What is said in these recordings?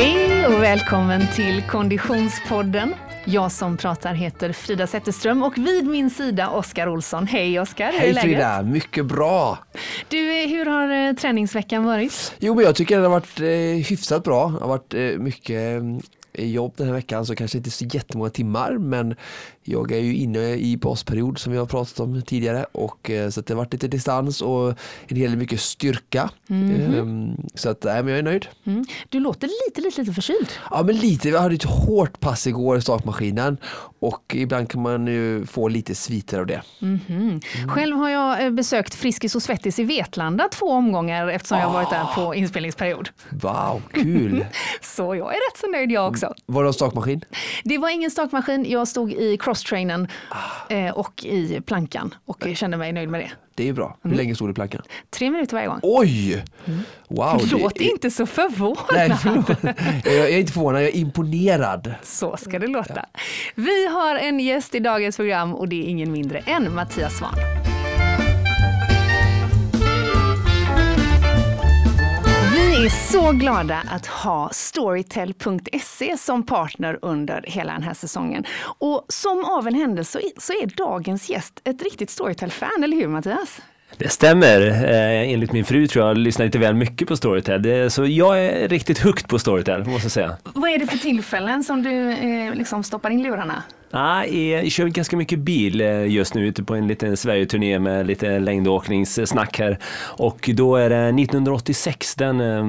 Hej och välkommen till Konditionspodden. Jag som pratar heter Frida Zetterström och vid min sida Oskar Olsson. Hej Oskar, Hej Frida, mycket bra. Du, eh, hur har eh, träningsveckan varit? Jo men jag tycker den har varit eh, hyfsat bra. Det har varit eh, mycket eh, jobb den här veckan så kanske inte så jättemånga timmar men jag är ju inne i basperiod som vi har pratat om tidigare och eh, så att det har varit lite distans och en hel del mycket styrka. Mm. Så att nej, men jag är nöjd. Mm. Du låter lite, lite, lite förkyld. Ja men lite, jag hade ett hårt pass igår i stakmaskinen och ibland kan man ju få lite sviter av det. Mm. Själv har jag eh, besökt Friskis och Svettis i Vetlanda två omgångar eftersom jag har varit där på inspelningsperiod. Wow, kul! Så jag är rätt så nöjd jag också. Var det en stakmaskin? Det var ingen stakmaskin, jag stod i crosstrainen eh, och i plankan och kände mig nöjd med det. Det är bra. Hur länge stod du i plankan? Tre minuter varje gång. Oj! Wow! Låt det- inte så förvånad. Nej, förlåt. jag är inte förvånad, jag är imponerad. Så ska det låta. Vi har en gäst i dagens program och det är ingen mindre än Mattias Svahn. Vi är så glada att ha Storytel.se som partner under hela den här säsongen. Och som av en händelse så är- dagens gäst ett riktigt Storytel-fan, eller hur Mattias? Det stämmer. Eh, enligt min fru tror jag lyssnar lite väl mycket på Storytel. Det, så jag är riktigt högt på Storytel, måste jag säga. Vad är det för tillfällen som du eh, liksom stoppar in lurarna? Ah, jag kör ganska mycket bil eh, just nu, ute på en liten Sverigeturné med lite längdåkningssnack här. Och då är det 1986, den, eh,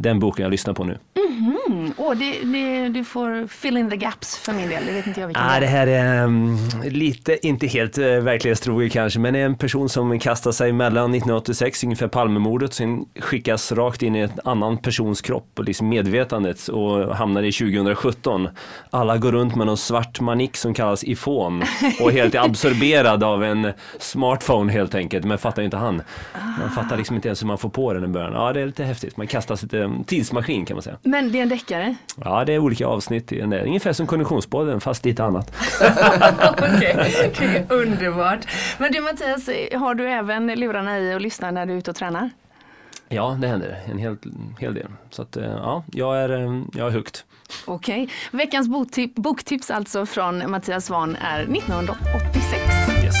den boken jag lyssnar på nu. Mm. Åh, det, det, du får fill in the gaps för min del, det vet inte jag vilken Ah, det det är. här är um, lite, inte helt uh, verklighetstrogen kanske, men en person som kastar sig mellan 1986, ungefär Palmemordet, sen skickas rakt in i en annan persons kropp och liksom medvetandet och hamnar i 2017. Alla går runt med någon svart manik som kallas ifon och är helt absorberad av en smartphone helt enkelt, men fattar inte han. Man fattar liksom inte ens hur man får på den i början. Ja, det är lite häftigt. Man kastas lite tidsmaskin kan man säga. Men det är en deckare? Ja, det är olika avsnitt i den där. Ungefär som Konditionspodden, fast lite annat. Okej, det är underbart. Men du Mattias, har du även lurarna i och lyssnar när du är ute och tränar? Ja, det händer en hel, hel del. Så att, eh, ja, jag är, eh, jag är högt. Okej. Veckans boktip, boktips alltså från Mattias Svahn är 1986. Yes.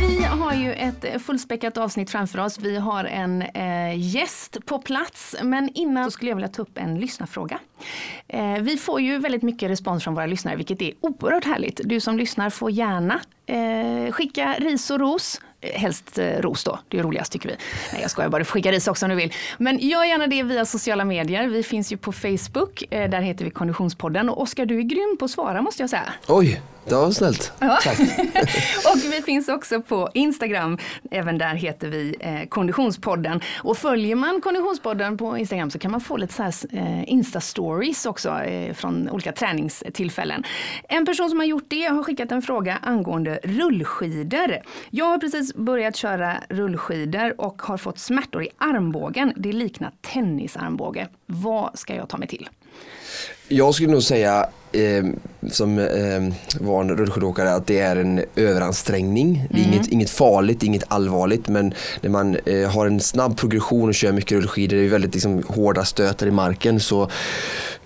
Vi har ju ett fullspäckat avsnitt framför oss. Vi har en eh, gäst på plats. Men innan så skulle jag vilja ta upp en lyssnarfråga. Eh, vi får ju väldigt mycket respons från våra lyssnare, vilket är oerhört härligt. Du som lyssnar får gärna eh, skicka ris och ros. Helst eh, ros då, det är roligast tycker vi. Nej jag skojar bara, du får skicka ris också om du vill. Men gör gärna det via sociala medier. Vi finns ju på Facebook, eh, där heter vi Konditionspodden. Och Oskar, du är grym på att svara måste jag säga. Oj, det var snällt. Ja. Och vi finns också på Instagram. Även där heter vi eh, Konditionspodden. Och följer man Konditionspodden på Instagram så kan man få lite så här, eh, Insta-stories också eh, från olika träningstillfällen. En person som har gjort det har skickat en fråga angående rullskidor. Jag har precis börjat köra rullskidor och har fått smärtor i armbågen. Det liknar tennisarmbåge. Vad ska jag ta mig till? Jag skulle nog säga eh, som eh, van rullskidåkare att det är en överansträngning. Det är inget, inget farligt, inget allvarligt men när man eh, har en snabb progression och kör mycket rullskidor, det är väldigt liksom, hårda stötar i marken så,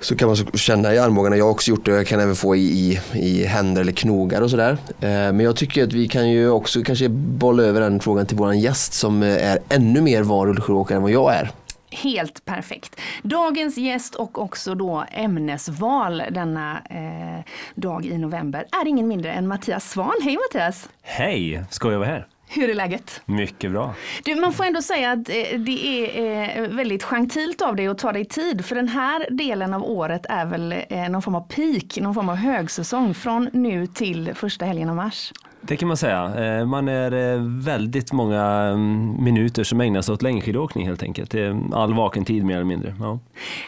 så kan man så känna i armbågarna. Jag har också gjort det jag kan även få i, i, i händer eller knogar och sådär. Eh, men jag tycker att vi kan ju också kanske bolla över den frågan till våran gäst som eh, är ännu mer van rullskidåkare än vad jag är. Helt perfekt. Dagens gäst och också då ämnesval denna eh, dag i november är ingen mindre än Mattias Svahn. Hej Mattias! Hej, ska jag vara här? Hur är läget? Mycket bra. Du, man får ändå säga att eh, det är eh, väldigt gentilt av dig att ta dig tid. För den här delen av året är väl eh, någon form av peak, någon form av högsäsong från nu till första helgen av mars. Det kan man säga. Eh, Man är eh, väldigt många mm, minuter som ägnas åt längdskidåkning helt enkelt. All vaken tid mer eller mindre. Ja.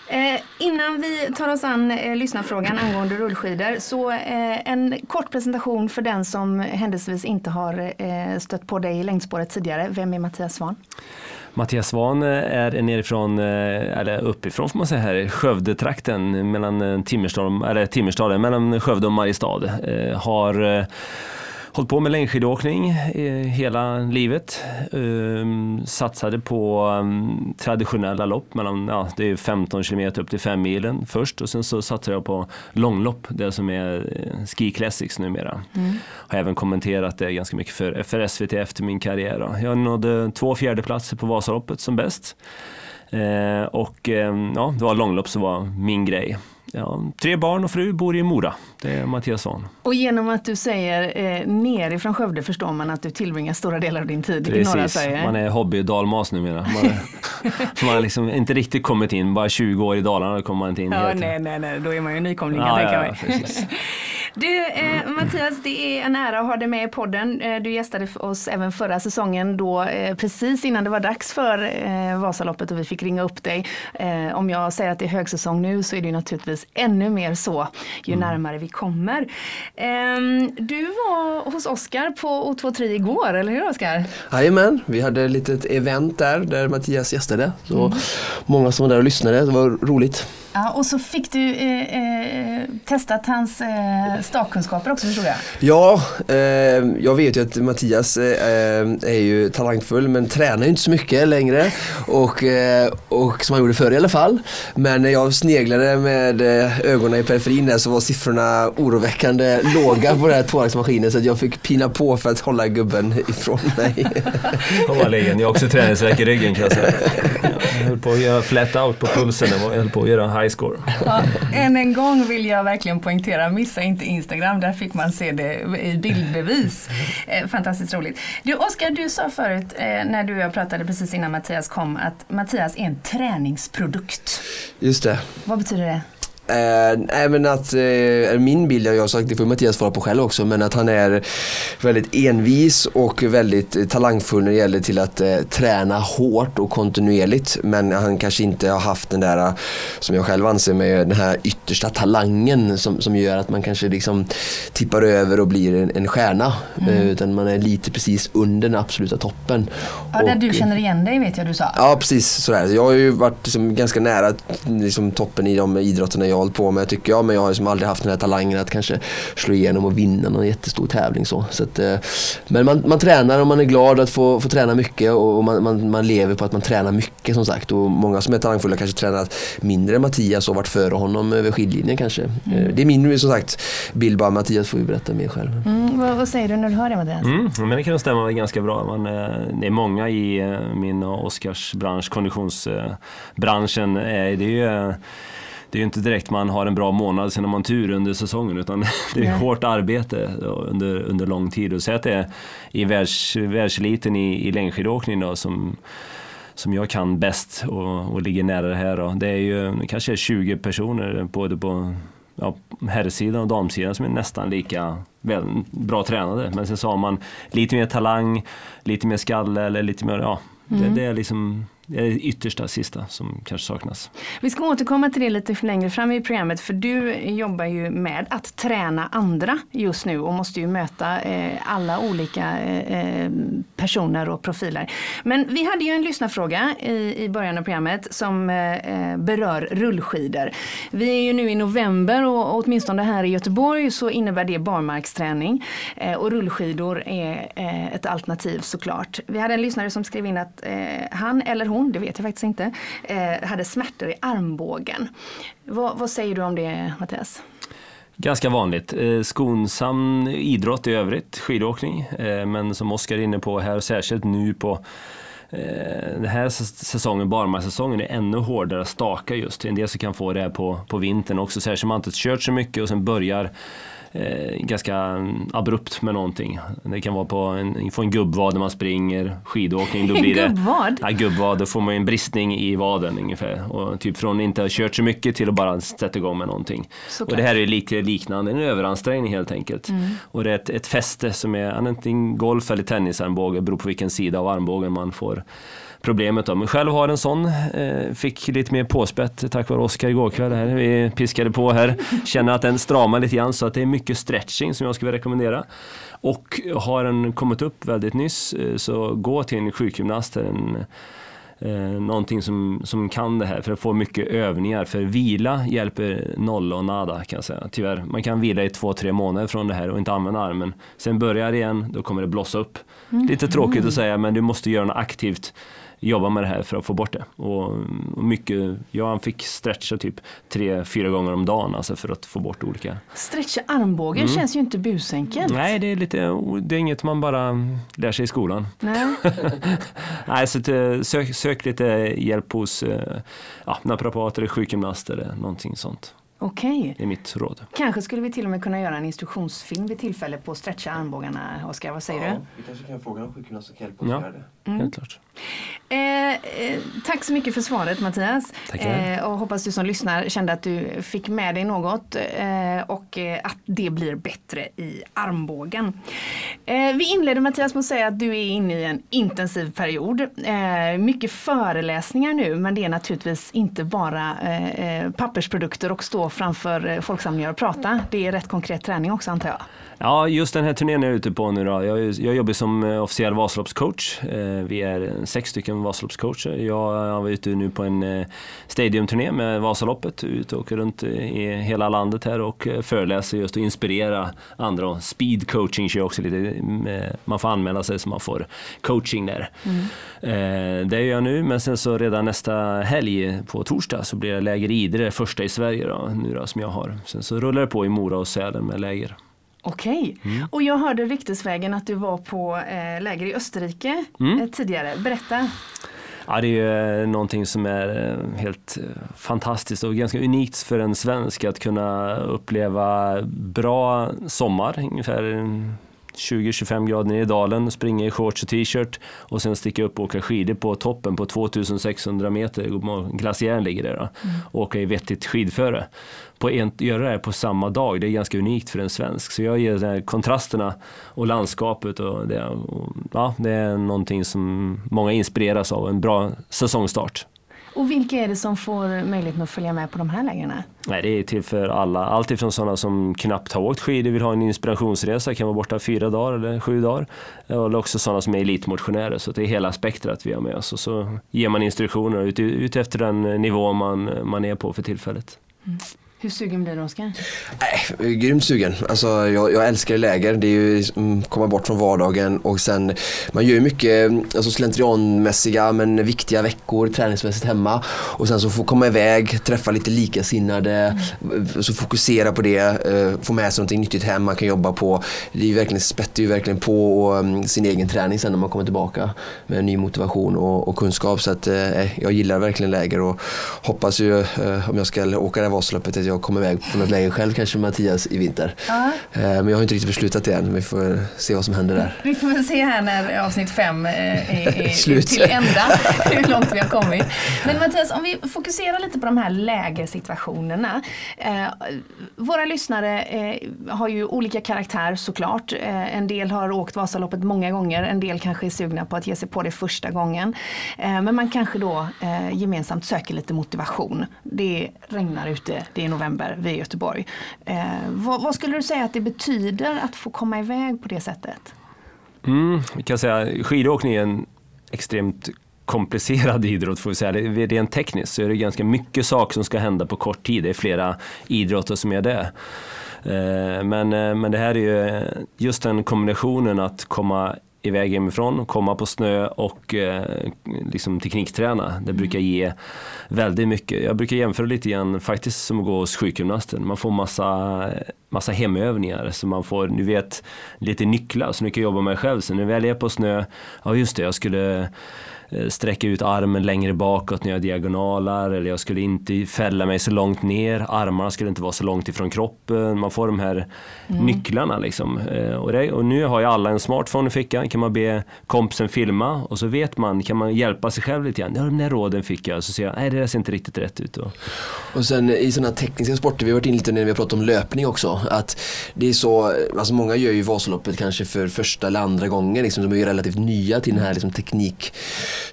Eh, innan vi tar oss an eh, lyssnarfrågan angående rullskidor så eh, en kort presentation för den som händelsevis inte har eh, stött på dig i längdspåret tidigare. Vem är Mattias Svahn? Mattias Svahn eh, är nerifrån, eller uppifrån får man säga här, Skövdetrakten mellan Timmerstad, eller Timmerstad, mellan Skövde och Mariestad. Har hållit på med längdskidåkning hela livet. Um, satsade på um, traditionella lopp, mellan, ja, det är 15 kilometer upp till 5 milen först och sen så satsade jag på långlopp, det som är uh, Ski Classics numera. Mm. Har även kommenterat det ganska mycket för, för SVT efter min karriär. Då. Jag nådde två fjärdeplatser på Vasaloppet som bäst. Uh, och um, ja, det var långlopp som var min grej ja, tre barn och fru bor i Mora. Det är Mattias Svahn. Och genom att du säger eh, nerifrån Skövde förstår man att du tillbringar stora delar av din tid Precis. i norra Sverige. man är hobby-dalmas numera. Man, är, man har liksom inte riktigt kommit in, bara 20 år i Dalarna kommer man inte in. Ja, nej, nej, nej, då är man ju nykomling kan ja, tänka ja, mig. Du eh, Mattias, det är en ära att ha dig med i podden. Eh, du gästade oss även förra säsongen då eh, precis innan det var dags för eh, Vasaloppet och vi fick ringa upp dig. Eh, om jag säger att det är högsäsong nu så är det naturligtvis ännu mer så ju mm. närmare vi kommer. Ehm, du var hos Oskar på O23 igår, eller hur Oskar? Jajamän, vi hade ett litet event där, där Mattias gästade. Så mm. Många som var där och lyssnade, det var roligt. Ja, och så fick du eh, eh, testat hans eh, stakkunskaper också förstod jag. Ja, eh, jag vet ju att Mattias eh, är ju talangfull men tränar ju inte så mycket längre. Och, eh, och som han gjorde förr i alla fall. Men när jag sneglade med ögonen i periferin där så var siffrorna oroväckande låga på den här tvåaktsmaskinen så att jag fick pina på för att hålla gubben ifrån mig. jag är också träningsvärk i ryggen kan jag säga. Jag höll på att göra flat out på pulsen, jag höll på att göra high score. Ja, än en gång vill jag verkligen poängtera, missa inte Instagram, där fick man se det i bildbevis. Eh, fantastiskt roligt. Du Oskar, du sa förut eh, när du och jag pratade precis innan Mattias kom att Mattias är en träningsprodukt. Just det. Vad betyder det? Eh, även att, eh, min bild, jag har sagt det får Mattias svara på själv också, men att han är väldigt envis och väldigt talangfull när det gäller till att eh, träna hårt och kontinuerligt. Men han kanske inte har haft den där, som jag själv anser med den här yttersta talangen som, som gör att man kanske liksom tippar över och blir en, en stjärna. Mm. Eh, utan man är lite precis under den absoluta toppen. Ja, där och, du känner igen dig vet jag du sa. Ja, precis sådär. Jag har ju varit liksom ganska nära liksom, toppen i de idrotterna jag jag hållit på med tycker jag. Men jag har liksom aldrig haft den här talangen att kanske slå igenom och vinna någon jättestor tävling. Så. så att, eh, men man, man tränar och man är glad att få, få träna mycket och man, man, man lever på att man tränar mycket som sagt. Och många som är talangfulla kanske tränar mindre än Mattias och varit före honom över skidlinjen kanske. Mm. Det är min som sagt bild bara. Mattias får ju berätta mer själv. Mm, vad, vad, säger du när du hör det Mattias? Mm, men det kan stämma ganska bra. Man, eh, det är många i eh, min och Oskars bransch, konditionsbranschen. Det är ju det är ju inte direkt man har en bra månad, sen har man tur under säsongen utan det är Nej. hårt arbete under, under lång tid. Och säg att det är i världs, världseliten i, i längdskidåkning då, som, som jag kan bäst och, och ligger nära det här. Då. Det är ju kanske är 20 personer både på ja, herrsidan och damsidan som är nästan lika väl, bra tränade. Men sen så har man lite mer talang, lite mer skalle eller lite mer, ja, mm. det, det, är liksom det är yttersta sista som kanske saknas. Vi ska återkomma till det lite längre fram i programmet för du jobbar ju med att träna andra just nu och måste ju möta eh, alla olika eh, eh personer och profiler. Men vi hade ju en lyssnarfråga i, i början av programmet som eh, eh, berör rullskidor. Vi är ju nu i november och åtminstone här i Göteborg så innebär det barmarksträning eh, och rullskidor är eh, ett alternativ såklart. Vi hade en lyssnare som skrev in att han eller hon hon, det vet jag faktiskt inte, eh, hade smärtor i armbågen. Vad, vad säger du om det Mattias? Ganska vanligt. Eh, skonsam idrott i övrigt, skidåkning. Eh, men som Oskar är inne på här, särskilt nu på eh, den här säsongen, barmarkssäsongen, är ännu hårdare att staka just. En del som kan få det på, på vintern också, särskilt om man inte kört så mycket och sen börjar eh, ganska abrupt med någonting. Det kan vara på en, få en gubbvad när man springer, skidåkning. Då blir det, gubbvad? Ja, gubbvad. Då får man en bristning i vaden ungefär. Och typ från att inte ha kört så mycket till att bara sätta igång med någonting. Såklart. Och det här är lite liknande, en överansträngning helt enkelt. Mm. Och det är ett, ett fäste som är antingen golf eller tennisarmbåge, beror på vilken sida av armbågen man får problemet. Då. Men själv har en sån, eh, fick lite mer påspätt tack vare Oskar igår kväll. Här. Vi piskade på här, känner att den stramar lite grann så att det är mycket stretching som jag skulle rekommendera. Och har den kommit upp väldigt nyss eh, så gå till en sjukgymnast, en eh, någonting som, som kan det här för att få mycket övningar. För vila hjälper noll och nada kan jag säga, tyvärr. Man kan vila i två, tre månader från det här och inte använda armen. Sen börjar det igen, då kommer det blossa upp. Lite tråkigt att säga men du måste göra något aktivt jobba med det här för att få bort det. Och, och mycket, jag fick stretcha typ tre, fyra gånger om dagen alltså för att få bort olika. Stretcha armbågen känns ju inte busenkelt. Nej, det är, lite, det är inget man bara lär sig i skolan. Nej. Nej, så att, eh, sök, sök lite hjälp hos eh, ja, naprapater, sjukgymnaster eller någonting sånt. Okej. Det är mitt råd. Kanske skulle vi till och med kunna göra en instruktionsfilm vid tillfälle på att stretcha armbågarna, Oskar. Vad säger du? vi kanske kan fråga någon sjukgymnast kan hjälpa oss Ja. göra det. Helt klart. Eh, eh, tack så mycket för svaret Mattias. Eh, och hoppas du som lyssnar kände att du fick med dig något eh, och eh, att det blir bättre i armbågen. Eh, vi inleder Mattias med att säga att du är inne i en intensiv period. Eh, mycket föreläsningar nu men det är naturligtvis inte bara pappersprodukter och stå framför eh, folksamlingar och prata. Det är rätt konkret träning också antar jag. Ja, just den här turnén är jag ute på nu då. Jag, jag jobbar som eh, officiell Vasaloppscoach. Eh, Vi är sex stycken Vasaloppscoacher. Jag var ute nu på en eh, stadiumturné med Vasaloppet, ute och åker runt i hela landet här och föreläser just och inspirera andra. Speed coaching kör jag också lite, eh, man får anmäla sig så man får coaching där. Eh, Det gör jag nu, men sen så redan nästa helg på torsdag så blir det läger i Idre, första i Sverige då, nu då, som jag har. Sen så rullar det på i Mora och Sälen med läger. Okej, Mm. och jag hörde ryktesvägen att du var på eh, läger i Österrike Mm. eh, tidigare. Berätta. Ja, det är ju eh, någonting som är eh, helt fantastiskt och ganska unikt för en svensk att kunna uppleva bra sommar, ungefär 20-25 grader nere i dalen, springa i shorts och t-shirt och sen sticka upp och åka skidor på toppen på 2600 meter, glaciären ligger där då, och åka i vettigt skidföre. På en, göra det här på samma dag, det är ganska unikt för en svensk. Så jag ger de här kontrasterna och landskapet och det, och, ja, det är någonting som många inspireras av, en bra säsongstart. Och vilka är det som får möjligheten att följa med på de här lägren? Nej, det är till för alla. Allt ifrån sådana som knappt har åkt skidor, vill ha en inspirationsresa, kan vara borta fyra dagar eller sju dagar. Eller också sådana som är elitmotionärer, så det är hela spektrat vi har med oss. Och så ger man instruktioner ut, ut efter den nivå man, man är på för tillfället. Hur sugen blir du Oskar? Nej, grymt sugen. Alltså, jag, jag älskar läger. Det är ju mm, komma bort från vardagen och sen man gör ju mycket alltså slentrianmässiga men viktiga veckor träningsmässigt hemma och sen så få komma iväg, träffa lite likasinnade, så fokusera på det, eh, få med sig någonting nyttigt hem man kan jobba på. Det är ju verkligen, spettar ju verkligen på och, mm, sin egen träning sen när man kommer tillbaka med ny motivation och, och kunskap så att eh, jag gillar verkligen läger och hoppas ju eh, om jag ska åka det här Vasaloppet att jag kommer iväg på något läger själv kanske Mattias i vinter. Ja. Eh, Men jag har inte riktigt beslutat det än. Vi får se vad som händer där. Vi får väl se här när avsnitt fem eh, är, Slut. till ända, hur långt vi har kommit. Men Mattias, om vi fokuserar lite på de här lägersituationerna. Eh, våra lyssnare har ju olika karaktär såklart. En del har åkt Vasaloppet många gånger, en del kanske är sugna på att ge sig på det första gången. Men man kanske då gemensamt söker lite motivation. Det regnar ute, det är november, vi är i Göteborg. Eh, vad, vad skulle du säga att det betyder att få komma iväg på det sättet? Mm, vi kan säga skidåkning är en extremt komplicerad idrott får vi säga. Rent tekniskt så är det ganska mycket saker som ska hända på kort tid. Det är flera idrotter som är det. Eh, men, eh, men det här är ju just den kombinationen att komma iväg hemifrån, komma på snö och eh, liksom teknikträna. Det brukar ge väldigt mycket. Jag brukar jämföra lite grann faktiskt som att gå hos sjukgymnasten. Man får massa, massa hemövningar så man får, du vet, lite nycklar som du kan jobba med själv. Så när du väl är på snö, ja just det, jag skulle sträcka ut armen längre bakåt när jag diagonalar eller jag skulle inte fälla mig så långt ner, armarna skulle inte vara så långt ifrån kroppen. Man får de här nycklarna liksom. Eh, Och, det, och nu har ju alla en smartphone i fickan, kan man be kompisen filma och så vet man, kan man hjälpa sig själv lite grann. Ja, de där råden fick jag, så ser jag, nej det där ser inte riktigt rätt ut. Och, Och sen i sådana tekniska sporter, vi har varit inne lite när vi har pratat om löpning också. Att det är så, alltså många gör ju Vasaloppet kanske för första eller andra gången. Liksom, de är ju relativt nya till den här liksom,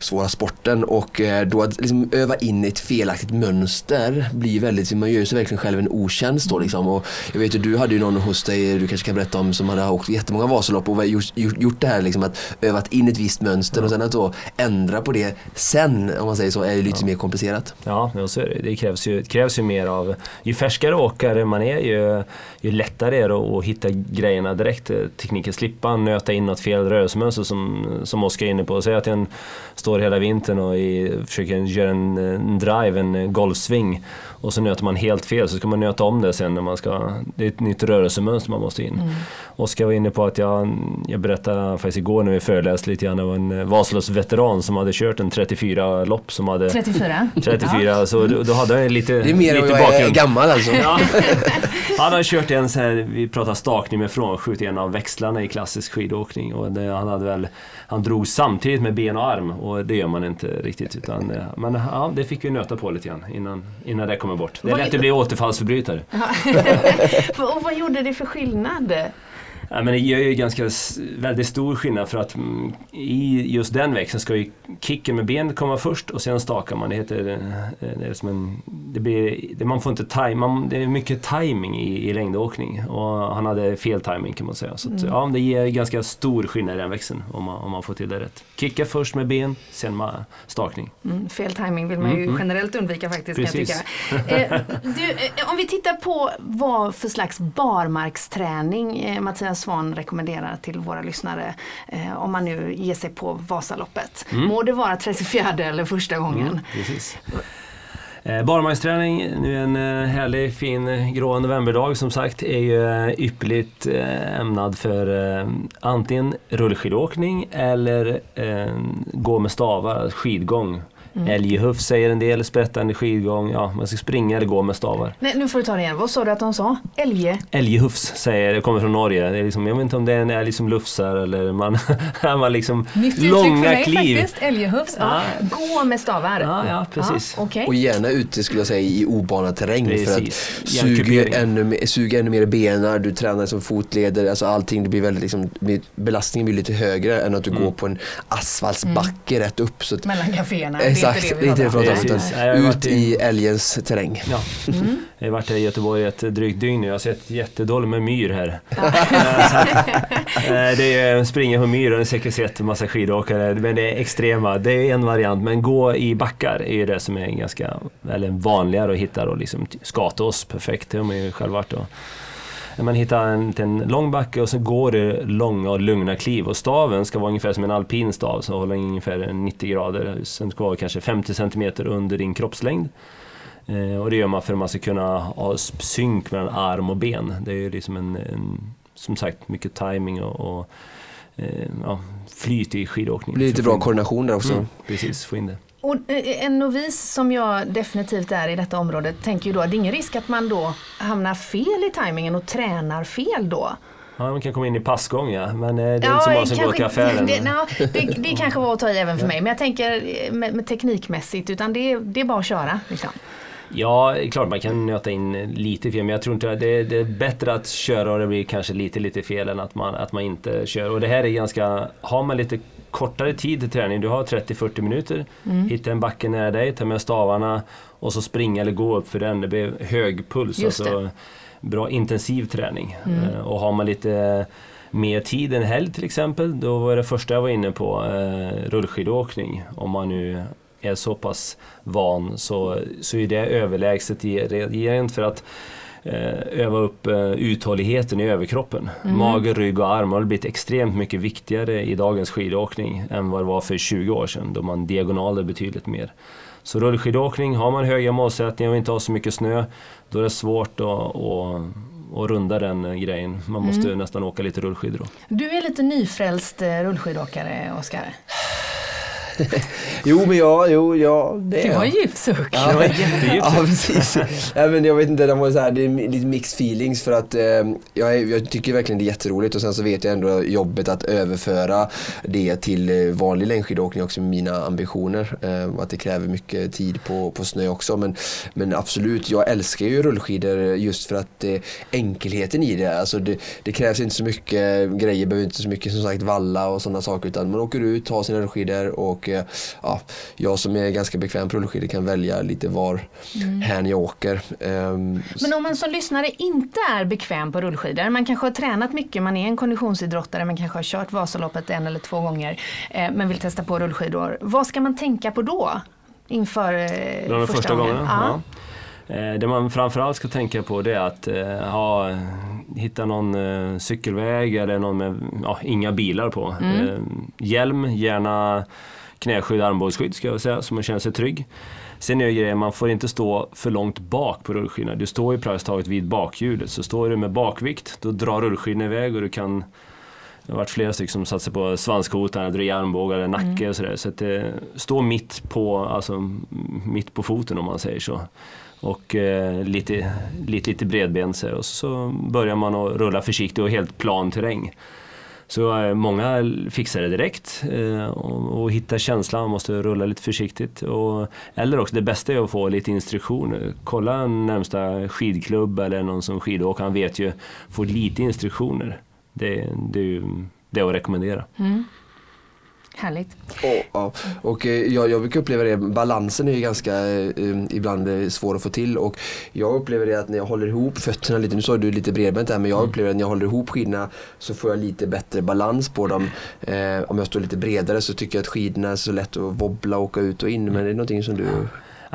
tekniksvåra sporten och eh, då att liksom, öva in ett felaktigt mönster blir väldigt, man gör sig verkligen själv en otjänst då liksom. Och jag vet ju, du hade ju någon hos dig, du kanske kan berätta om, som hade åkt jättemånga Vasalopp och gjort, gjort det här liksom att övat in ett visst mönster ja. och sen att då ändra på det sen, om man säger så, är lite ja. mer komplicerat. Ja, så är det. Det krävs ju, det krävs ju mer av, ju färskare åkare man är ju, ju lättare är det att hitta grejerna direkt. Tekniken, slippa nöta in något fel rörelsemönster som, som Oskar är inne på. Säg att en står hela vintern och i, försöker göra en, en drive, en golfsving och så nöter man helt fel så ska man nöta om det sen när man ska, det är ett nytt rörelsemönster man måste in. Mm. Oskar var inne på att jag, jag berättade faktiskt igår när vi föreläste lite grann, det var en Vasaloppsveteran som hade kört en 34 lopp som hade 34? 34, ja. så då, då hade han lite Det är mer än jag är gammal alltså. Ja. Han har kört en så här, vi pratar stakning med frånskjut, en av växlarna i klassisk skidåkning och det, han hade väl han drog samtidigt med ben och arm och det gör man inte riktigt. Utan, men ja, det fick vi nöta på lite grann innan, innan det kommer bort. Det är lätt att bli återfallsförbrytare. och vad gjorde det för skillnad? Ja, men det gör ju ganska väldigt stor skillnad för att mm, i just den växeln ska ju kicken med benet komma först och sen stakar man. Det heter eh, det är som en, det blir, det, man får inte time, det är mycket timing i, i längdåkning och han hade fel timing kan man säga. Så att, mm. ja, det ger ganska stor skillnad i den växeln om man, om man får till det rätt. Kicka först med ben, sen med stakning. Mm, fel timing vill man ju mm, mm. generellt undvika faktiskt. Precis. Kan jag tycka. Eh, du, eh, om vi tittar på vad för slags barmarksträning eh, Mattias Svan rekommenderar till våra lyssnare eh, om man nu ger sig på Vasaloppet. Mm. Må det vara 34 eller första gången. Mm, precis. Eh, barmarksträning, nu en eh, härlig fin grå novemberdag som sagt, är ju eh, ypperligt eh, ämnad för antingen rullskidåkning eller gå med stavar, skidgång. Mm. Älgehufs säger en del, sprättande skidgång, ja man ska springa eller gå med stavar. Nej, nu får du ta det igen, vad sa du att de sa? Älge? Älgehufs säger, det kommer från Norge. Det är liksom, jag vet inte om det är en älg som lufsar eller man, man liksom Nytt långa för mig, kliv. faktiskt, älgehufs. Ja. Gå med stavar. Ja, ja precis. Ja, okay. Och gärna ute skulle jag säga i obanad terräng precis. för att suga ännu, suga ännu mer benen, du tränar som fotleder, alltså allting, det blir väldigt liksom, belastningen blir lite högre än att du mm. går på en asfaltsbacke mm. rätt upp. Så att, Mellan kaféerna exakt, det är inte det vi pratar om. Ut i älgens terräng. Ja. Mm. Jag har varit här i Göteborg ett drygt dygn nu. Jag har sett jättedåligt med myr här. Eh, det är springa på myr och har säkert sett en massa skidåkare. Men det är extrema. Det är en variant. Men gå i backar är ju det som är ganska eller vanligare att hitta. Och liksom skata oss perfekt. Det har man ju själv varit. Och, man hittar en, en lång backe och så går det långa och lugna kliv och staven ska vara ungefär som en alpin stav, så håller ungefär 90 grader. Sen ska vara kanske 50 cm under din kroppslängd. Eh, och det gör man för att man ska kunna ha synk mellan arm och ben. Det är ju liksom en, en som sagt mycket timing och, och eh, ja, flyt i skidåkning. Det blir lite bra koordination där också. Mm, precis, få in det. Och eh, en novis som jag definitivt är i detta område tänker ju då, det är ingen risk att man då hamnar fel i tajmingen och tränar fel då? Ja, man kan komma in i passgång ja, men eh, det är ja, inte så många som går till affären. Det, no, det, det kanske var att ta i även för mig, men jag tänker eh, med, med teknikmässigt, utan det, det är bara att köra. Liksom. Ja, klart man kan nöta in lite fel, men jag tror inte det, det är bättre att köra och det blir kanske lite, lite fel än att man, att man inte kör. Och det här är ganska, har man lite kortare tid till träning. Du har 30-40 minuter. Mm. Hitta en backe nära dig, ta med stavarna och så springa eller gå upp för den. Det blir hög puls. Just alltså, bra intensiv träning. Mm. Uh, och har man lite mer tid en helg till exempel, då var det första jag var inne på uh, rullskidåkning. Om man nu är så pass van så, så är det överlägset rent för att Eh, öva upp eh, uthålligheten i överkroppen. Mm. Mage, rygg och armar har blivit extremt mycket viktigare i dagens skidåkning än vad det var för 20 år sedan då man diagonalade betydligt mer. Så rullskidåkning, har man höga målsättningar och inte har så mycket snö, då är det svårt att, att och runda den eh, grejen. Man måste mm. nästan åka lite rullskidor då. Du är lite nyfrälst rullskidåkare, Oskar? jo men ja, jo, ja det Det var en jag. djup suck. Ja. Det var jättedjupt. Ja precis. ja, men jag vet inte, de var så här, det är lite mixed feelings för att eh, jag, jag tycker verkligen det är jätteroligt och sen så vet jag ändå jobbet att överföra det till eh, vanlig längdskidåkning också med mina ambitioner. Eh, att det kräver mycket tid på, på snö också men, men absolut, jag älskar ju rullskidor just för att eh, enkelheten i det, alltså det, det krävs inte så mycket grejer, behöver inte så mycket som sagt valla och sådana saker utan man åker ut, tar sina rullskidor och eh, ja, jag som är ganska bekväm på rullskidor kan välja lite var hän jag åker. Ehm, Men om man som lyssnare inte är bekväm på rullskidor, man kanske har tränat mycket, man är en konditionsidrottare, man kanske har kört Vasaloppet en eller två gånger, eh, men vill testa på rullskidor. Vad ska man tänka på då? Inför eh, De första, första gången? gångerna? Ja. Ja. Det man framförallt ska tänka på det är att ha, hitta någon eh, cykelväg eller någon med ja, inga bilar på. Mm. Eh, Hjälm, gärna knäskydd, armbågsskydd ska jag säga, så man känner sig trygg. Sen är det grejen, man får inte stå för långt bak på rullskidorna. Du står ju praktiskt taget vid bakhjulet, så står du med bakvikt, då drar rullskidorna iväg och du kan det har varit flera stycken som satt sig på svanskotan, i armbågar eller nacke och sådär. Så att eh, stå mitt på, alltså, mitt på foten om man säger så. Och eh, lite, lite, lite och så börjar man att rulla försiktigt och helt plan terräng. Så eh, många fixar det direkt eh, och, och hittar känslan, man måste rulla lite försiktigt. Och, eller också det bästa är att få lite instruktioner. Kolla en närmsta skidklubb eller någon som skidåker, han vet ju, få lite instruktioner. Det, det är ju det är att rekommendera. Mm. Härligt. Och, och eh, jag, jag brukar uppleva det, balansen är ju ganska eh, ibland eh, svår att få till och jag upplever det att när jag håller ihop fötterna lite, nu sa du lite bredbent där men jag upplever att när jag håller ihop skidorna så får jag lite bättre balans på dem. Eh, om jag står lite bredare så tycker jag att skidorna är så lätt att wobbla och åka ut och in men det är någonting som du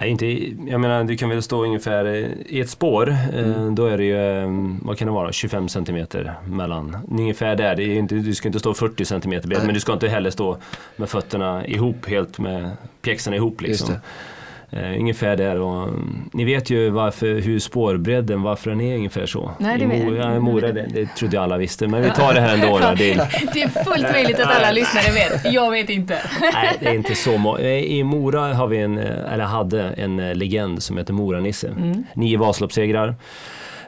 Nej, inte, jag menar, du kan väl stå ungefär eh, i ett spår, eh, då är det ju, eh, vad kan det vara, 25 centimeter mellan. Ungefär där, det är inte, du ska inte stå 40 centimeter Nej. men du ska inte heller stå med fötterna ihop, helt med pjäxorna ihop liksom. Eh, ungefär där och mm, ni vet ju varför, hur spårbredden, varför den är ungefär så. Nej, det I vet- Mo- ja, i Mora, det, det trodde jag alla visste, men vi tar det här ändå. Då, det, Det är fullt möjligt att alla lyssnare vet. Jag vet inte. Nej, det är inte så må- Eh, I Mora har vi en, eh, eller hade en eh, legend som heter Mora-Nisse. Nio Vasaloppssegrar.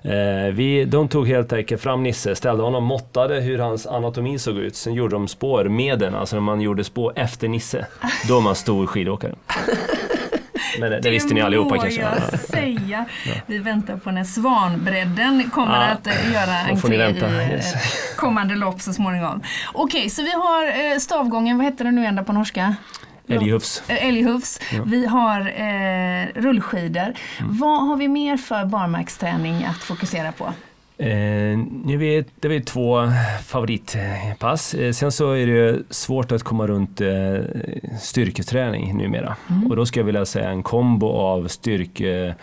Eh, vi, de tog helt enkelt fram Nisse, ställde honom, måttade hur hans anatomi såg ut. Sen gjorde de spår med den, alltså när man gjorde spår efter Nisse. Då är man stor skidåkare. Men det, det visste ni allihopa må kanske? jag Ja. säga. Vi väntar på när Svanbredden kommer Ja. att eh, göra entré i eh, yes. kommande lopp så småningom. Okej, så vi har eh, stavgången, vad heter det nu ända på norska? Älghufs. Älghufs. Vi har eh, rullskidor. Mm. Vad har vi mer för barmarksträning att fokusera på? Eh, nu vet, det är två favoritpass. Eh, sen så är det svårt att komma runt eh, styrketräning numera. Och då skulle jag vilja säga en kombo av styrke,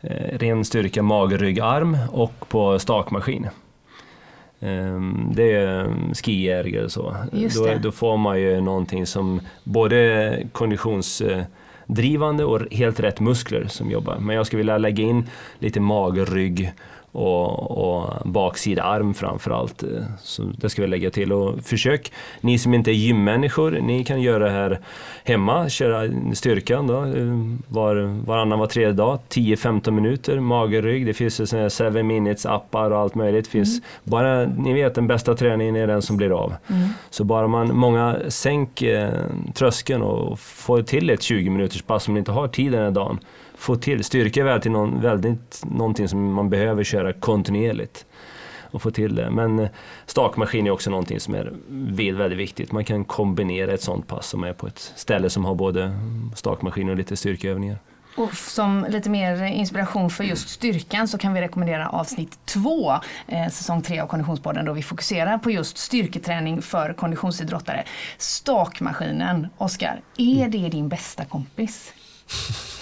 eh, ren styrka, mage, rygg, arm och på stakmaskin. Eh, det är um, skijägare eller så. Då, då får man ju någonting som både konditionsdrivande och helt rätt muskler som jobbar. Men jag skulle vilja lägga in lite mage, rygg och, och baksida arm framförallt. eh, Så det ska vi lägga till. Och försök, ni som inte är gymmänniskor, ni kan göra det här hemma, köra styrkan då, eh, var, varannan, var tredje dag, 10-15 minuter, mage, rygg. Det finns ju såna här 7 minutes appar och allt möjligt. Det finns bara, ni vet den bästa träningen är den som blir av. Så bara man, många sänk eh, tröskeln och får till ett 20 minuters pass om ni inte har tid den här dagen. Få till, styrka är väl till någon, väldigt, någonting som man behöver köra kontinuerligt. Och få till det. Men eh, stakmaskin är också någonting som är väldigt, väldigt viktigt. Man kan kombinera ett sånt pass som är på ett ställe som har både stakmaskin och lite styrkeövningar. Och som lite mer inspiration för just styrkan så kan vi rekommendera avsnitt två, eh, säsong tre av Konditionspodden då vi fokuserar på just styrketräning för konditionsidrottare. Stakmaskinen, Oskar, är det din bästa kompis?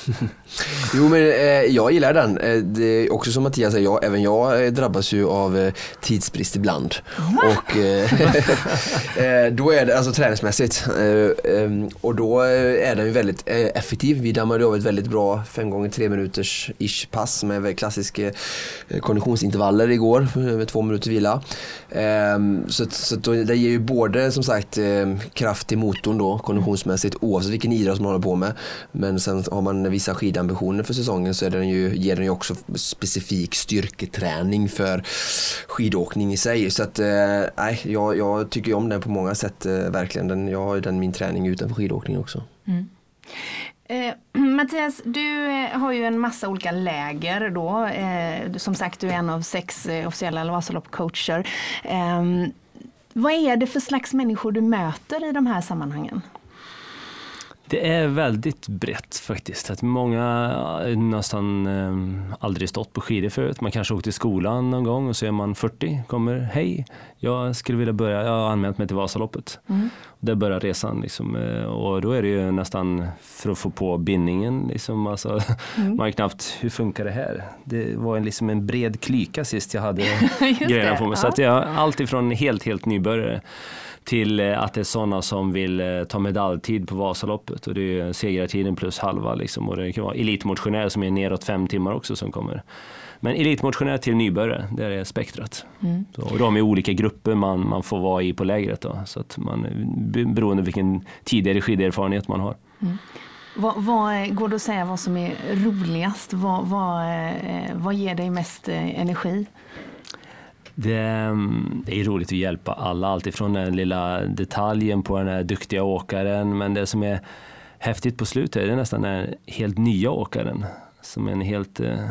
jo men eh, jag gillar den. Eh, det är också som Mattias säger, jag, även jag eh, drabbas ju av eh, tidsbrist ibland. Och eh, eh, då är det, alltså träningsmässigt, ehm, och då är den ju väldigt effektiv. Vi dammade av ett väldigt bra 5 gånger 3 minuters ish pass med klassiska konditionsintervaller igår med två minuter vila. Ehm, så så då, det ger ju både som sagt kraft till motorn då konditionsmässigt oavsett vilken idrott man håller på med. Men sen har man vissa skidambitioner för säsongen så är den ju, ger den ju också specifik styrketräning för skidåkning i sig. Så att, eh, jag, jag tycker om den på många sätt eh, verkligen. Den, jag har ju den min träning utanför skidåkning också. Mm. Eh, Mattias, du eh, har ju en massa olika läger då. Eh, som sagt, du är en av sex eh, officiella Vasaloppcoacher. Eh, vad är det för slags människor du möter i de här sammanhangen? Det är väldigt brett faktiskt. Att många nästan eh, aldrig stått på skidor förut. Man kanske åkt till skolan någon gång och så är man 40, kommer hej, jag skulle vilja börja, jag har anmält mig till Vasaloppet. Mm. Där börjar resan liksom, eh, och då är det ju nästan för att få på bindningen. Liksom, alltså, mm. Man är knappt, hur funkar det här? Det var en, liksom en bred klyka sist jag hade grejerna på mig. Ja. Så att jag, allt ifrån helt, helt nybörjare till eh, att det är sådana som vill eh, ta medaljtid på Vasaloppet och det är segrartiden plus halva liksom. och det kan vara elitmotionärer som är neråt fem timmar också som kommer. Men elitmotionär till nybörjare, det är spektrat. Mm. Så, och de är olika grupper man, man får vara i på lägret då, så att man, beroende på vilken tidigare skiderfarenhet man har. Mm. Vad, vad, går det att säga vad som är roligast? Vad, vad, eh, vad ger dig mest energi? Det, det, är roligt att hjälpa alla, alltifrån den lilla detaljen på den här duktiga åkaren, men det som är häftigt på slutet är det nästan den helt nya åkaren som är en helt eh,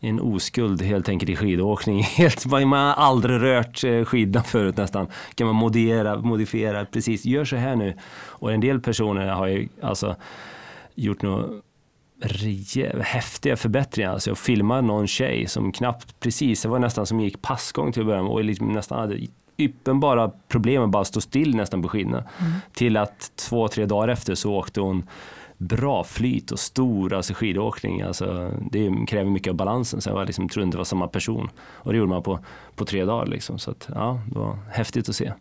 en oskuld helt enkelt i skidåkning. Helt, man har aldrig rört skidan skidorna förut nästan. Kan man modifiera, modifiera, precis, gör så här nu. Och en del personer har ju alltså gjort något häftiga förbättringar. Alltså jag filmade någon tjej som knappt, precis, det var nästan som gick passgång till att börja med och liksom nästan hade uppenbara problem med bara stå still nästan på skidorna. Mm. Till att två, tre dagar efter så åkte hon bra flyt och stor alltså skidåkning. Alltså, det kräver mycket av balansen så jag liksom, trodde inte det var samma person. Och det gjorde man på, på tre dagar. Liksom. Så att, ja, det var häftigt att se.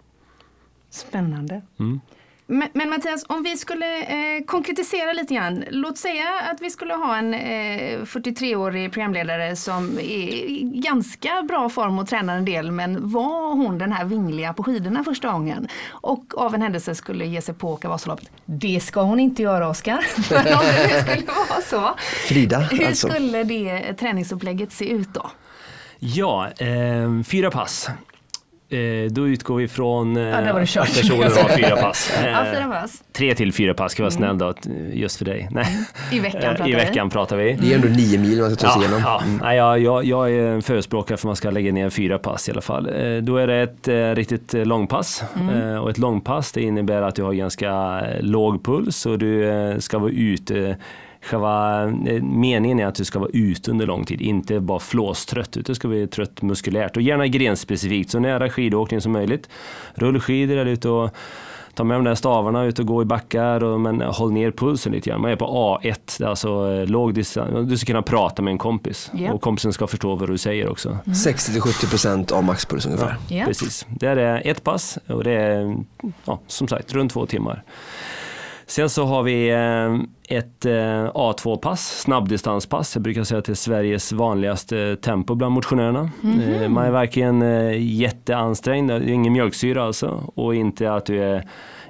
Spännande. Mm. Men, men, Mattias, om vi skulle eh, konkretisera lite grann. Låt säga att vi skulle ha en eh, 43-årig programledare som är i ganska bra form och tränar en del men var hon den här vingliga på skidorna första gången och av en händelse skulle ge sig på att åka Vasaloppet. Det ska hon inte göra Oskar. om det skulle vara så. Frida Hur alltså. skulle det träningsupplägget se ut då? Ja, eh, fyra pass. Eh, då utgår vi från eh, ja, att personen har fyra pass. Eh, ja, fyra pass. Tre till fyra pass, ska vara mm. snäll då, just för dig. Nej. I veckan eh, pratar, I veckan vi. pratar vi. Det är ändå nio mil man ska ta sig ja, igenom. Ja. Mm. Nej, jag, jag, jag är en förespråkare för att man ska lägga ner fyra pass i alla fall. Eh, då är det ett eh, riktigt långpass. Mm. och ett långpass det innebär att du har ganska låg puls och du ska vara ute Själva eh, meningen är att du ska vara ute under lång tid, inte bara flåstrött, utan du ska vara trött muskulärt och gärna grenspecifikt, så nära skidåkning som möjligt. Rullskidor eller ute och ta med de där stavarna ut och gå i backar, och, men håll ner pulsen lite grann. Man är på A1, alltså eh, låg distans. Du ska kunna prata med en kompis yep. och kompisen ska förstå vad du säger också. Mm. 60-70% av maxpuls ungefär. Ja, yep. Precis. Det är ett pass och det är ja, som sagt runt två timmar. Sen så har vi eh, ett eh, A2-pass, snabbdistanspass. Jag brukar säga att det är Sveriges vanligaste tempo bland motionärerna. Mm -hmm. Man är verkligen jätteansträngd, ingen mjölksyra alltså och inte att du är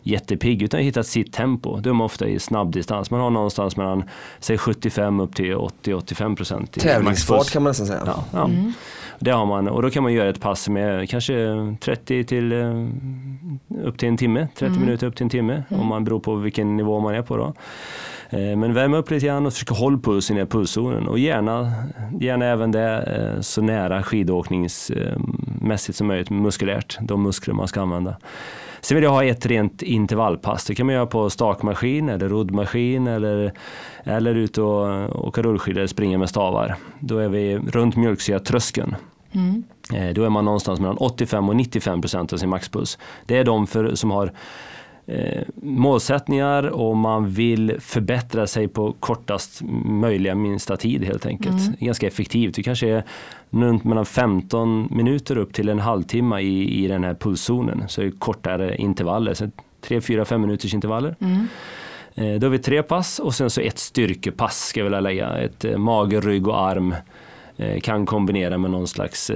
jättepigg utan hittat sitt tempo. Då är man ofta i snabbdistans. Man har någonstans mellan säg 75 upp till 80-85 procent. Tävlingsfart kan man nästan säga. Ja, ja. Mm. Det har man och då kan man göra ett pass med kanske 30 till eh, upp till en timme, 30 mm. minuter upp till en timme mm. om man beror på vilken nivå man är på då. Eh, men värm upp lite grann och försöka hålla pulsen i pulszonen och gärna, gärna även det eh, så nära skidåkningsmässigt som möjligt muskulärt, de muskler man ska använda. Sen vill jag ha ett rent intervallpass. Det kan man göra på stakmaskin eller roddmaskin eller, eller ut och åka rullskidor eller springa med stavar. Då är vi runt mjölksyratröskeln. Mm. Eh, då är man någonstans mellan 85 och 95 procent av sin maxpuls. Det är de för, som har målsättningar och man vill förbättra sig på kortast möjliga minsta tid helt enkelt. Mm. Ganska effektivt. Det kanske är runt mellan 15 minuter upp till en halvtimme i, i den här pulszonen. Så det är kortare intervaller, så 3, 4, 5 minuters intervaller. Mm. Eh, då har vi tre pass och sen så ett styrkepass ska jag vilja lägga. Ett eh, mage, rygg och arm. Eh, kan kombinera med någon slags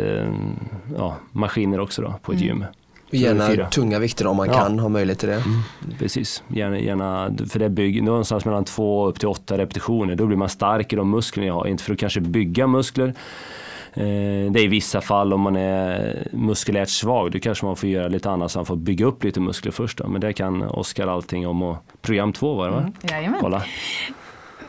ja, maskiner också då på ett mm. gym. Gärna tunga vikter om man ja. kan ha möjlighet till det. Mm. Precis, gärna, gärna, för det bygger någonstans mellan två upp till åtta repetitioner. Då blir man stark i de musklerna jag har. Inte för att kanske bygga muskler Eh, det är i vissa fall om man är muskulärt svag, då kanske man får göra lite annat så man får bygga upp lite muskler först. Då. Men det kan Oskar allting om och program två var det va? Mm, Kolla.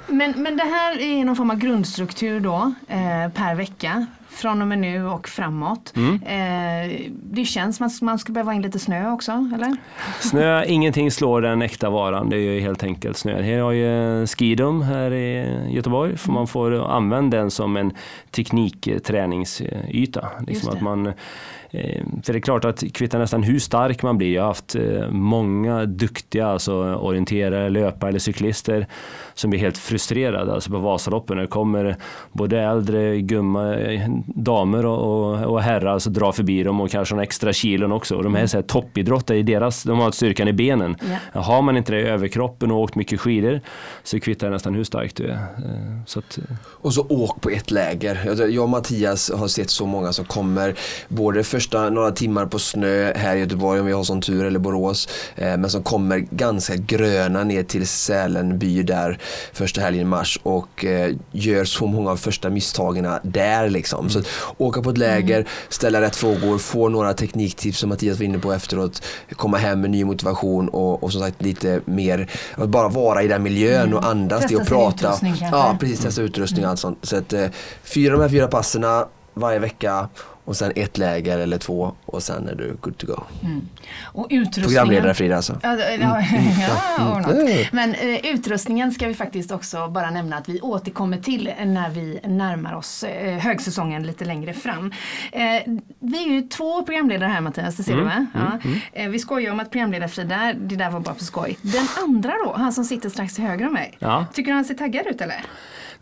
Men, men det här är någon form av grundstruktur då eh, per vecka från och med nu och framåt. Mm. Eh, det känns som att man ska behöva in lite snö också, eller? Snö, ingenting slår den äkta varan. Det är ju helt enkelt snö. Här har ju Skidum här i Göteborg, för man får använda den som en teknikträningsyta. Liksom att man för det är klart att kvittar nästan hur stark man blir. Jag har haft eh, många duktiga alltså orienterare, löpare eller cyklister som blir helt frustrerade alltså på Vasaloppen. Det kommer både äldre gumma, eh, damer och, och, och herrar som drar förbi dem och kanske några extra kilon också. Och de här, så här toppidrottare, i deras, de har styrkan i benen. Yeah. Har man inte det i överkroppen och åkt mycket skidor så kvittar det nästan hur stark du är. Så att, och så åk på ett läger. Jag och Mattias har sett så många som kommer både för första några timmar på snö här i Göteborg om vi har sån tur eller Borås. Eh, men som kommer ganska gröna ner till Sälenby där första helgen i mars och eh, gör så många av första misstagen där liksom. Mm. Så åka på ett läger, mm. ställa rätt frågor, få några tekniktips som Mattias var inne på efteråt, komma hem med ny motivation och, och som sagt lite mer, att bara vara i den miljön mm. och andas testa det och prata. Ja, precis, testa utrustning och allt sånt. Så att, eh, fyra de här fyra passerna varje vecka och sen ett läger eller två och sen är du good to go. Mm. Och utrustningen... Programledare Frida alltså. Ja, ja, ja, mm. Men uh, utrustningen ska vi faktiskt också bara nämna att vi återkommer till när vi närmar oss uh, högsäsongen lite längre fram. Uh, vi är ju två programledare här Mattias, det ser mm. du va? Mm, ja. Mm. vi skojar om att programledare Frida, det där var bara på skoj. Den andra då, han som sitter strax till höger om mig. Tycker du han ser taggad ut eller?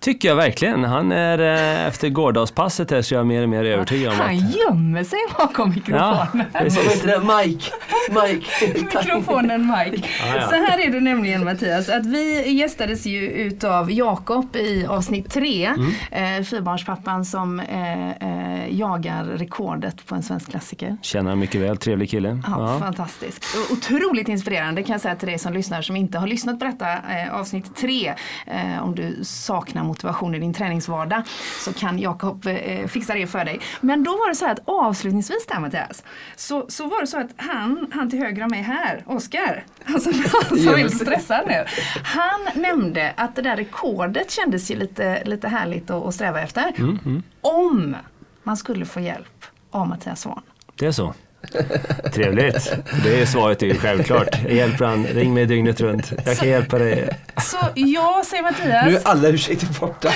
Tycker jag verkligen. Han är eh, efter gårdagspasset här så är jag mer och mer övertygad om att... Han gömmer sig bakom mikrofonen. Ja, precis. Mike. Mike. Mikrofonen Mike. Ah, ja. Så här är det nämligen Mattias, att vi gästades ju utav Jakob i avsnitt tre. Mm. Eh, fyrbarnspappan som eh, eh, jagar rekordet på en svensk klassiker. Känner mycket väl, trevlig kille. Ja, ja. Fantastisk. Otroligt inspirerande kan jag säga till dig som lyssnar som inte har lyssnat på detta avsnitt tre. Om du saknar motivation i din träningsvardag så kan Jakob eh, fixa det för dig. Men då var det så här att avslutningsvis där Mattias, så, så var det så att han, han till höger om mig här, Oskar, alltså, han som är stressad nu, han nämnde att det där rekordet kändes ju lite, lite härligt att, att sträva efter. Mm, mm. Om man skulle få hjälp av Mattias Svahn. Det är så. Trevligt. Det är svaret är ju självklart. Hjälper han, ring mig dygnet runt. Jag kan hjälpa dig. Så ja, säger Mattias. Nu är alla ursäkter borta.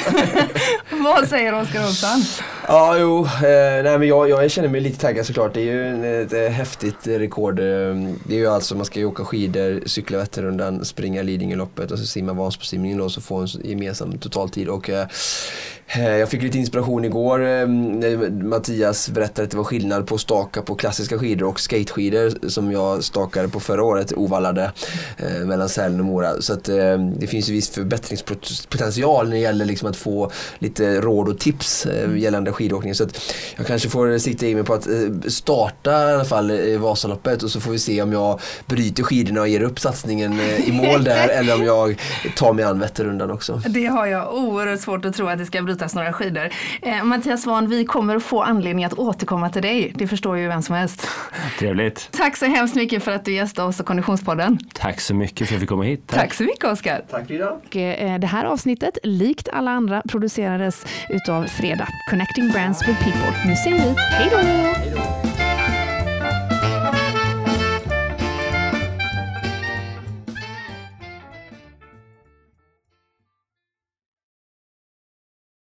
Vad säger Oskar Olsson? Ja, jo, eh, nej, men jag, jag känner mig lite taggad såklart. Det är ju ett, ett häftigt rekord. Det är ju alltså, man ska ju åka skidor, cykla Vätternrundan, springa Lidingöloppet och så simma Vansbrosimningen och så få en gemensam totaltid. Och, eh, Eh, jag fick lite inspiration igår eh, när Mattias berättade att det var skillnad på staka på klassiska skidor och skateskidor som jag stakade på förra året, ovallade, eh, mellan Sälen och Mora. Så att det finns viss förbättringspotential när det gäller liksom att få lite råd och tips gällande skidåkning. Så att jag kanske får sikta in mig på att starta i alla fall i Vasaloppet och så får vi se om jag bryter skidorna och ger upp satsningen i mål där eller om jag tar mig an Vätternrundan också. Det har jag oerhört svårt att tro att det ska brytas några skidor. Eh, Mattias Svahn, vi kommer att få anledning att återkomma till dig. Det förstår ju vem som helst. Trevligt. Tack så hemskt mycket för att du gästade oss och Konditionspodden. Tack så mycket för att jag fick komma hit. Tack, Tack så mycket Oskar. Tack Frida. Eh, det här avsnittet, likt alla andra, producerades utav Freda, Connecting Brands with People. Nu säger vi hej då!